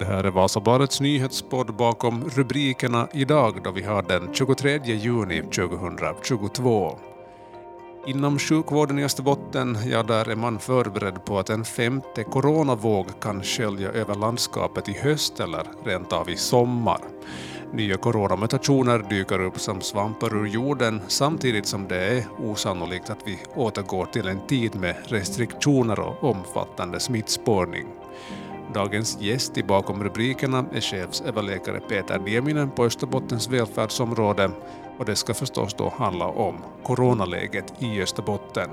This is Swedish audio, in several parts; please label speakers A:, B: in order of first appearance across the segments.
A: Det här är Vasabladets nyhetspodd bakom rubrikerna idag då vi har den 23 juni 2022. Inom sjukvården i Österbotten, ja där är man förberedd på att en femte coronavåg kan skölja över landskapet i höst eller rent av i sommar. Nya coronamutationer dyker upp som svampar ur jorden samtidigt som det är osannolikt att vi återgår till en tid med restriktioner och omfattande smittspårning. Dagens gäst i Bakom rubrikerna är chefsöverläkare Peter Nieminen på Österbottens välfärdsområde och det ska förstås då handla om coronaläget i Österbotten.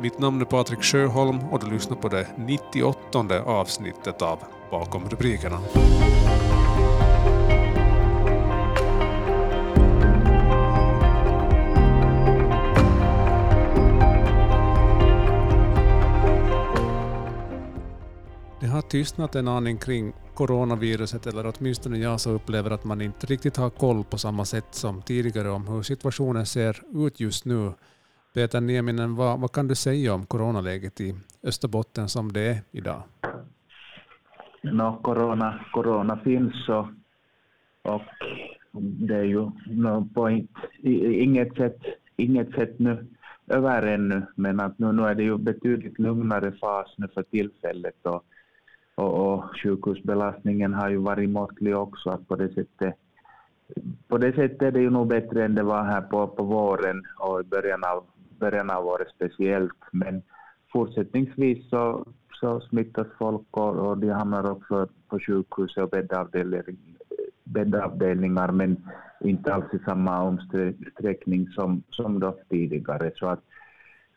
A: Mitt namn är Patrik Sjöholm och du lyssnar på det 98 avsnittet av Bakom rubrikerna. Det har tystnat en aning kring coronaviruset, eller åtminstone jag så upplever att man inte riktigt har koll på samma sätt som tidigare om hur situationen ser ut just nu. Peter Nieminen, vad, vad kan du säga om coronaläget i Österbotten som det är idag?
B: No, corona, corona finns och, och det är ju no, på inget sätt, inget sätt nu över ännu, men att nu, nu är det ju betydligt lugnare fas nu för tillfället och och, och sjukhusbelastningen har ju varit måttlig också. Att på, det sättet, på det sättet är det ju nog bättre än det var här på, på våren och i början av, början av året speciellt. Men fortsättningsvis så, så smittas folk och, och de hamnar också på sjukhus och bäddavdelningar men inte alls i samma omsträckning som, som då tidigare. Så att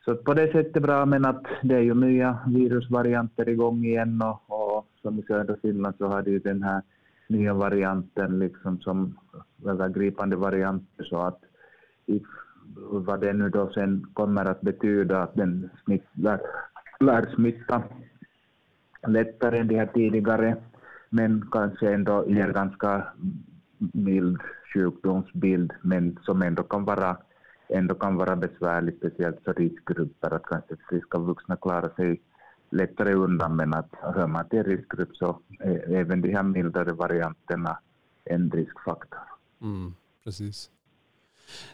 B: så på det sättet bra, men att det är ju nya virusvarianter igång igen och, och som i södra Finland så har de ju den här nya varianten liksom som övergripande variant så att vad det nu då sen kommer att betyda att den smitt, lär, lär smitta lättare än de här tidigare men kanske ändå ger ganska mild sjukdomsbild men som ändå kan vara ändå kan vara besvärligt, speciellt för riskgrupper, att kanske friska vuxna klarar sig lättare undan, men att hör man till riskgrupp så är även de här mildare varianterna en riskfaktor.
A: Mm, precis.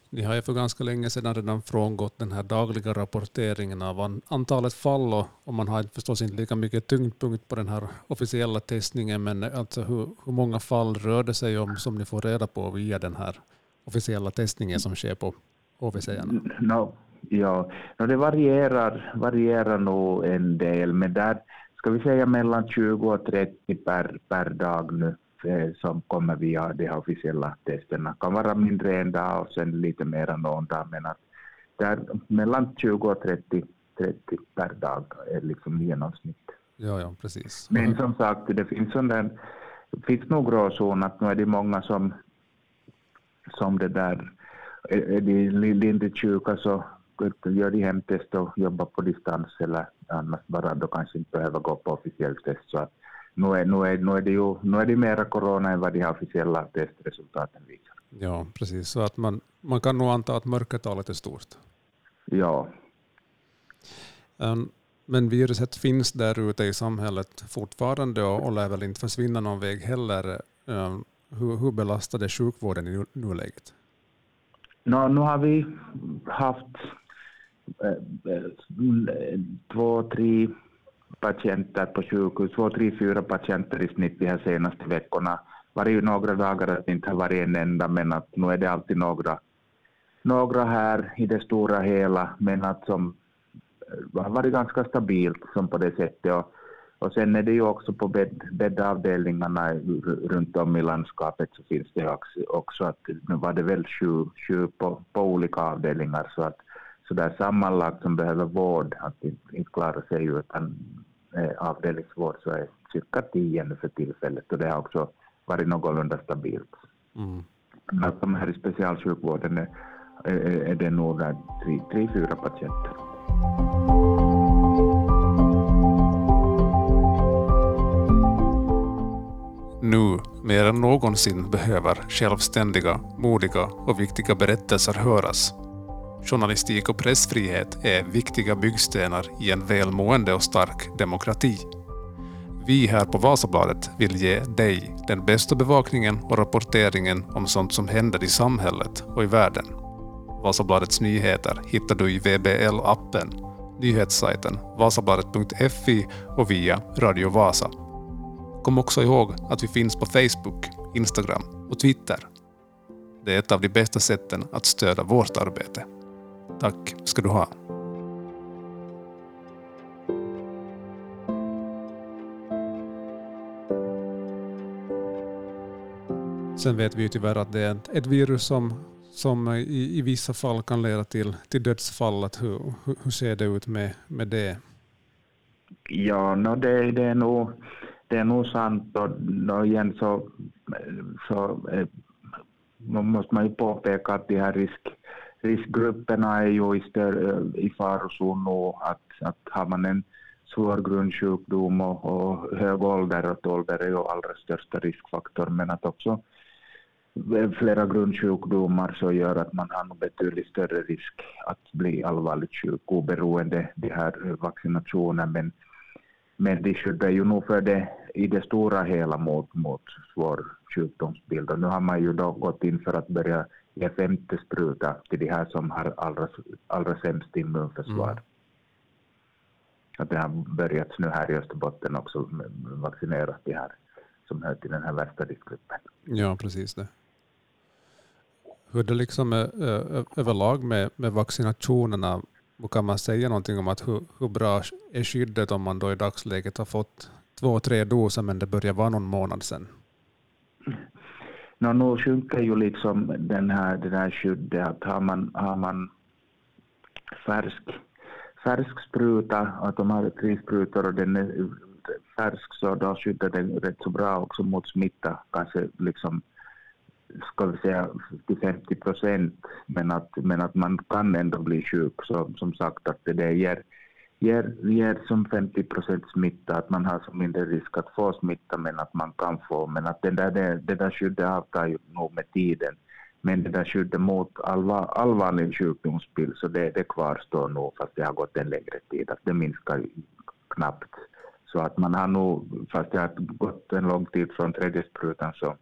A: Ni har ju för ganska länge sedan redan frångått den här dagliga rapporteringen av antalet fall och, man har förstås inte lika mycket tyngdpunkt på den här officiella testningen, men alltså hur, hur många fall rör det sig om som ni får reda på via den här officiella testningen som sker på HVC-arna?
B: No, ja, no, det varierar, varierar nog en del, men där ska vi säga mellan 20 och 30 per, per dag nu eh, som kommer via de officiella testerna. kan vara mindre en dag och sen lite mer någon dag, men att där mellan 20 och 30, 30 per dag är liksom genomsnitt.
A: Ja, ja, precis.
B: Men som sagt, det finns, sån där, det finns nog gråzon att nu är det många som, som det där är de lindrigt sjuka så gör de hemtest och jobbar på distans eller annars bara då kanske inte behöver gå på officiellt test. Så att nu, är, nu, är, nu, är det ju, nu är det mera corona än vad de officiella testresultaten visar.
A: Ja, precis. Så att man, man kan nog anta att mörkertalet är stort.
B: Ja.
A: Um, men viruset finns där ute i samhället fortfarande och, och lär väl inte försvinna någon väg heller. Um, hur, hur det sjukvården i nuläget?
B: No, nu har vi haft två, tre patienter på sjukhus, två, tre, fyra patienter i snitt de här senaste veckorna. Var ju några dagar att det inte har varit en enda, men att nu är det alltid några, några här i det stora hela, men att som eh, har varit ganska stabilt som på det sättet. Och och sen är det ju också på bädd, bäddavdelningarna runt om i landskapet så finns det också, också att nu var det väl sju, sju på, på olika avdelningar så att så där sammanlagt som behöver vård, att inte, inte klara sig utan eh, avdelningsvård så är cirka tio nu för tillfället och det har också varit någorlunda stabilt. Mm. Att de här i specialsjukvården är, är, är det nog tre, tre, fyra patienter.
A: Nu mer än någonsin behöver självständiga, modiga och viktiga berättelser höras. Journalistik och pressfrihet är viktiga byggstenar i en välmående och stark demokrati. Vi här på Vasabladet vill ge dig den bästa bevakningen och rapporteringen om sånt som händer i samhället och i världen. Vasabladets nyheter hittar du i VBL-appen, nyhetssajten vasabladet.fi och via Radio Vasa. Kom också ihåg att vi finns på Facebook, Instagram och Twitter. Det är ett av de bästa sätten att stödja vårt arbete. Tack ska du ha. Sen vet vi ju tyvärr att det är ett, virus som, som i, i vissa fall kan leda till, till dödsfall. Hur, hur, hur ser det ut med, med det?
B: Ja, no, det, det, är nog, det är nog sant. Och, no, igen så, så eh, måste man ju påpeka att de här risk, riskgrupperna är ju i, i farozon nu. Att, att har man en svår grundsjukdom och, och hög ålder, och ålder är ju allra största riskfaktor, men att också flera grundsjukdomar så gör att man har betydligt större risk att bli allvarligt sjuk oberoende de här vaccinationerna Men, men de skyddar ju nog för det i det stora hela mot, mot svår sjukdomsbild. Och nu har man ju då gått in för att börja ge femte spruta till de här som har allra, allra sämst immunförsvar. Mm. Att det har börjat nu här i Österbotten också vaccineras de här som hör till den här värsta riskgruppen.
A: Ja, precis det hur det liksom är överlag med, med vaccinationerna, kan man säga någonting om att hur, hur bra är skyddet om man då i dagsläget har fått två, tre doser men det börjar vara någon månad sedan?
B: No, nu sjunker ju liksom den här, det där skyddet att har man, har man färsk, färsk spruta, att de har tre sprutor och den är färsk så då skyddar den rätt så bra också mot smitta, kanske liksom ska vi säga till 50 procent, men att, men att man kan ändå bli sjuk. Så, som sagt, att det ger, ger, ger som 50 procent smitta, att man har som mindre risk att få smitta, men att man kan få. Men att det där, det, det där skyddet avtar ju nog med tiden. Men det där skyddet mot allvar, allvarlig sjukdomsbild, så det, det kvarstår nog, fast det har gått en längre tid. Att det minskar knappt. Så att man har nog, fast det har gått en lång tid från tredje sprutan, så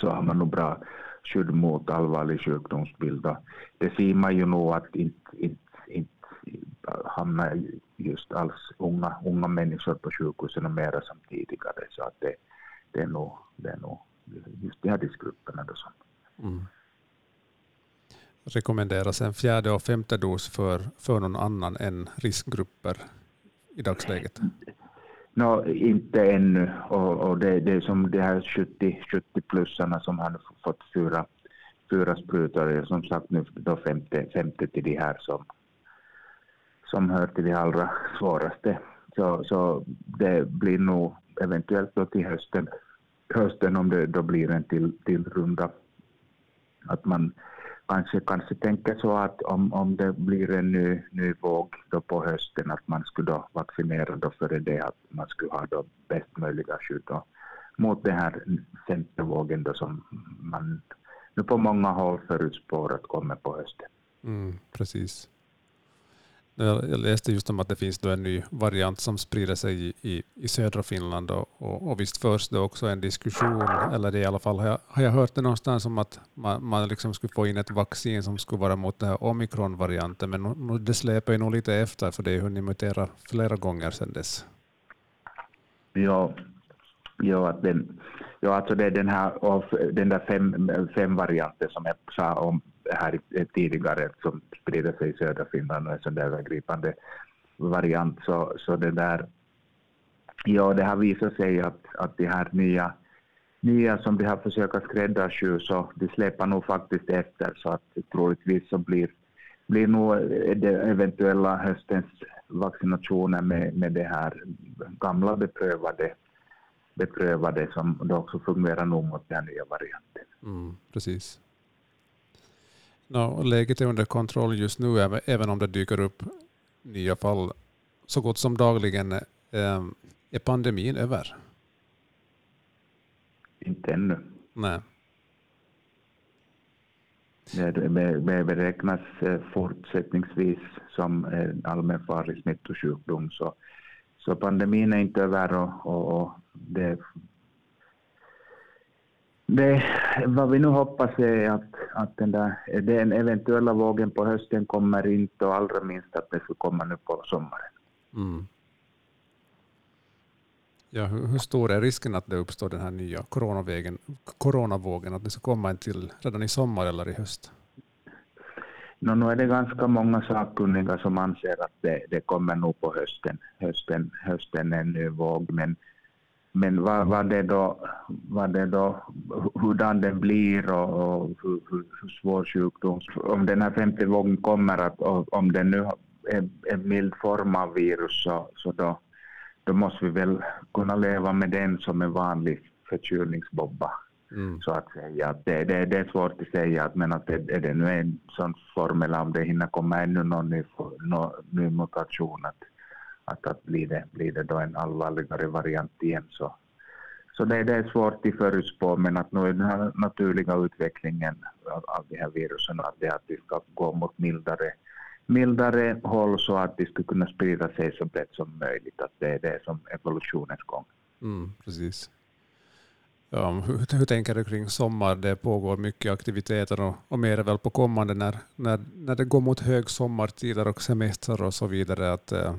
B: så har man nog bra skydd mot allvarlig sjukdomsbild. Det ser man ju nog att inte, inte, inte hamnar just alls unga, unga människor på sjukhusen mera som tidigare. Så att det, det, är nog, det är nog just de här riskgrupperna då som mm.
A: rekommenderas en fjärde och femte dos för, för någon annan än riskgrupper i dagsläget?
B: No, inte ännu. Och, och det, det är som de här 70-plussarna som har fått fyra, fyra sprutor. Som sagt nu då femte, femte till de här som, som hör till de allra svåraste. Så, så det blir nog eventuellt då till hösten, hösten om det då blir en till, till runda. Att man kanske, kanske tänker så att om, om det blir en ny, ny våg då på hösten att man skulle då vaccinera då före det att man skulle ha då bäst möjliga skydd då, mot den här femte vågen då som man nu på många håll förutspår att kommer på hösten.
A: Mm, precis. Jag läste just om att det finns då en ny variant som sprider sig i, i, i södra Finland och, och, och visst förs det också en diskussion, eller i alla fall har jag, har jag hört det någonstans om att man, man liksom skulle få in ett vaccin som skulle vara mot den här omikronvarianten, men no, det släpar ju nog lite efter för det har hunnit mutera flera gånger sedan dess.
B: Ja, ja, den, ja alltså det är den här den där fem, fem varianten som jag sa om här tidigare som sprider sig i södra Finland och en sån där övergripande variant. Så, så det där, ja det har visat sig att, att de här nya, nya som de har försökt skräddarsy så de släpar nog faktiskt efter så att troligtvis så blir, blir nog det eventuella höstens vaccinationer med, med det här gamla beprövade beprövade som då också fungerar nog mot den nya varianten.
A: Mm, precis. No, läget är under kontroll just nu, även om det dyker upp nya fall så gott som dagligen. Ehm, är pandemin över?
B: Inte ännu.
A: Nej.
B: Det beräknas eh, fortsättningsvis som en allmänfarlig smittosjukdom så, så pandemin är inte över och, och, och det, det, vad vi nu hoppas är att, att den, där, den eventuella vågen på hösten kommer inte och allra minst att det ska komma nu på sommaren. Mm.
A: Ja, hur, hur, stor är risken att det uppstår den här nya coronavågen, att det ska komma en till redan i sommar eller i höst?
B: No, nu är det ganska många sakkunniga som anser att det, det kommer nog på hösten, hösten, hösten en ny våg. Men, men vad, vad, det då, vad det då, hurdan den blir och, och hur, hur, hur, svår sjukdom, om den här femte vågen kommer, att, om den nu är en mild form av virus så, så då, då måste vi väl kunna leva med den som en vanlig förkylningsbobba. Mm. Så att säga. Att det, det, det, är svårt att säga, men att det, är det nu en sån formel om det hinner komma ännu någon ny, någon ny mutation, att, att, att blir, det, blir det då en allvarligare variant igen så, så det, det är svårt att förutspå, men att nu är den här naturliga utvecklingen av, av de här virusen, att, det, att vi ska gå mot mildare, mildare håll så att de ska kunna sprida sig så brett som möjligt. Att det är det som evolutionens gång.
A: Mm, precis. Ja, hur, hur, tänker du kring sommar? Det pågår mycket aktiviteter och, och mer är väl på kommande när, när, när det går mot hög sommartider och semester och så vidare. Att, äh,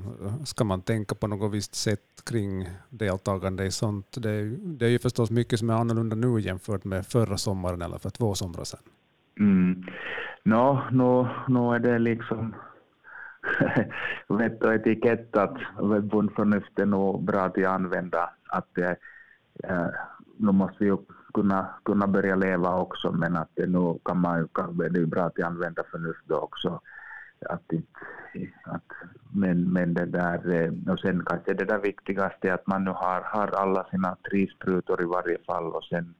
A: ska man tänka på något visst sätt kring deltagande i sånt? Det, det är ju förstås mycket som är annorlunda nu jämfört med förra sommaren eller för två somrar sedan.
B: Mm. No, nu, nu är det liksom vett och etikett att bondförnuft är nog bra att använda. Att äh, nu måste vi ju kunna, kunna börja leva också, men att det nu kan man ju, det är bra att använda förnuft då också. Att, att, men, men det där, eh, och sen kanske det där viktigaste är att man nu har, har alla sina tre sprutor i varje fall och sen,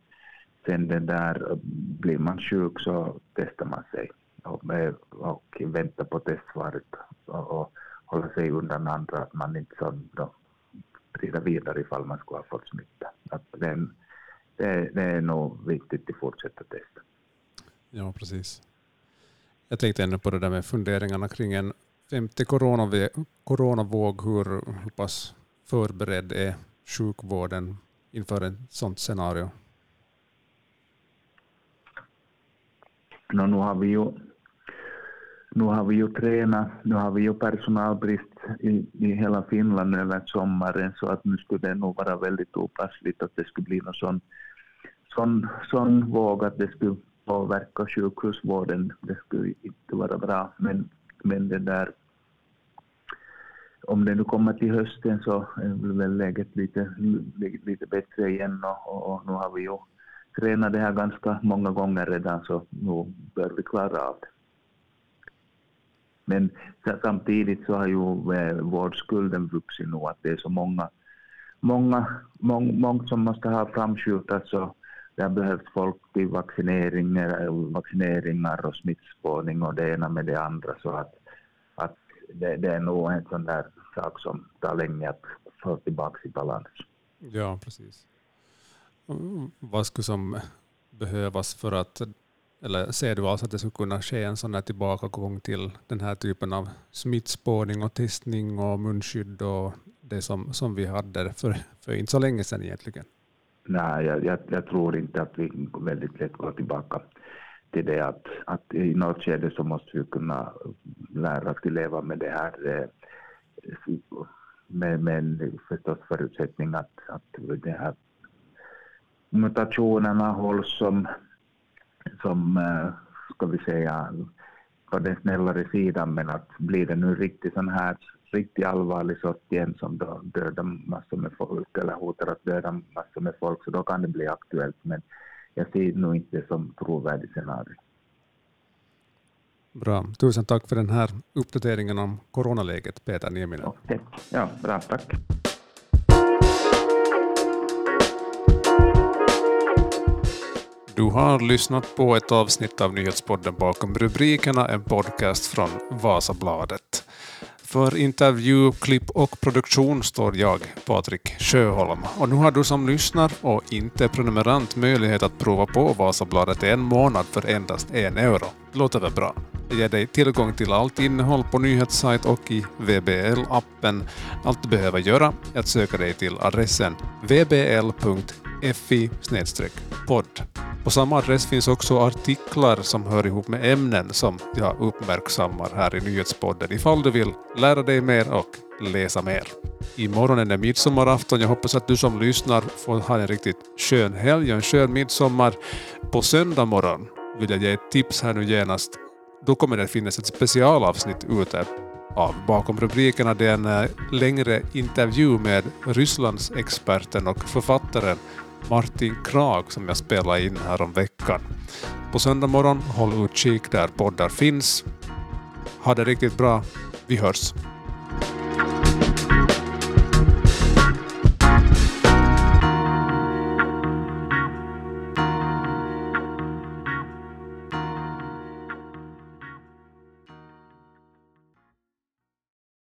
B: sen det där, blir man sjuk så testar man sig och, eh, och väntar på testsvaret och, och håller sig undan andra, att man inte så då sprider vidare ifall man skulle ha fått smitta. Att den, det, det är nog viktigt att fortsätta testa.
A: Ja, precis. Jag tänkte ännu på det där med funderingarna kring en femte coronavåg. Hur, hur pass förberedd är sjukvården inför ett sådant scenario?
B: No, nu har vi ju nu har vi ju tränat, nu har vi ju personalbrist i, i hela Finland över sommaren så att nu skulle det nog vara väldigt opassligt att det skulle bli någon sån sån, sån våg att det skulle påverka sjukhusvården. Det skulle inte vara bra. Men, men det där, om det nu kommer till hösten så är väl läget lite, lite bättre igen och, och nu har vi ju tränat det här ganska många gånger redan så nu bör vi klara av det. Men samtidigt så har ju eh, vårdskulden vuxit nu att det är så många, många, mång, många som måste ha framskjutats och, det har behövts folk till vaccineringar, eh, vaccineringar och smittspårning och det ena med det andra. Så att, att det, det är nog en sån där sak som tar länge att få tillbaka i balans.
A: Ja, precis. Mm, vad skulle som behövas för att, eller ser du alltså att det skulle kunna ske en sån här tillbakagång till den här typen av smittspårning och testning och munskydd och det som, som vi hade för, för inte så länge sedan egentligen?
B: Nej, jag, jag, jag, tror inte att vi väldigt lätt går tillbaka till det att, att i något skede så måste vi kunna lära oss att leva med det här eh, med, med förstås förutsättning att, att det här mutationerna hålls som, som eh, ska vi säga, på den snällare sidan men att blir det nu riktigt sån här riktigt allvarlig sort igen som då dödar massor med folk eller hotar att döda massor med folk så då kan det bli aktuellt men jag ser nog inte som trovärdigt scenario.
A: Bra. Tusen tack för den här uppdateringen om coronaläget, Peter Nieminen.
B: Okay. Ja, bra, tack.
A: Du har lyssnat på ett avsnitt av nyhetspodden Bakom rubrikerna, en podcast från Vasabladet. För intervju, klipp och produktion står jag, Patrik Sjöholm. Och nu har du som lyssnar och inte prenumerant möjlighet att prova på Vasabladet en månad för endast en euro. Låter väl bra? Det ger dig tillgång till allt innehåll på nyhetssajt och i VBL-appen. Allt du behöver göra är att söka dig till adressen vbl.fi podd. På samma adress finns också artiklar som hör ihop med ämnen som jag uppmärksammar här i nyhetspodden ifall du vill lära dig mer och läsa mer. Imorgon är det midsommarafton. Jag hoppas att du som lyssnar får ha en riktigt skön helg och en skön midsommar. På söndag morgon vill jag ge ett tips här nu genast. Då kommer det finnas ett specialavsnitt ute av Bakom rubrikerna. Det är en eh, längre intervju med Rysslands experten och författaren Martin Krag som jag spelade in här om veckan. På söndag morgon, håll utkik där poddar finns. Ha det riktigt bra. Vi hörs.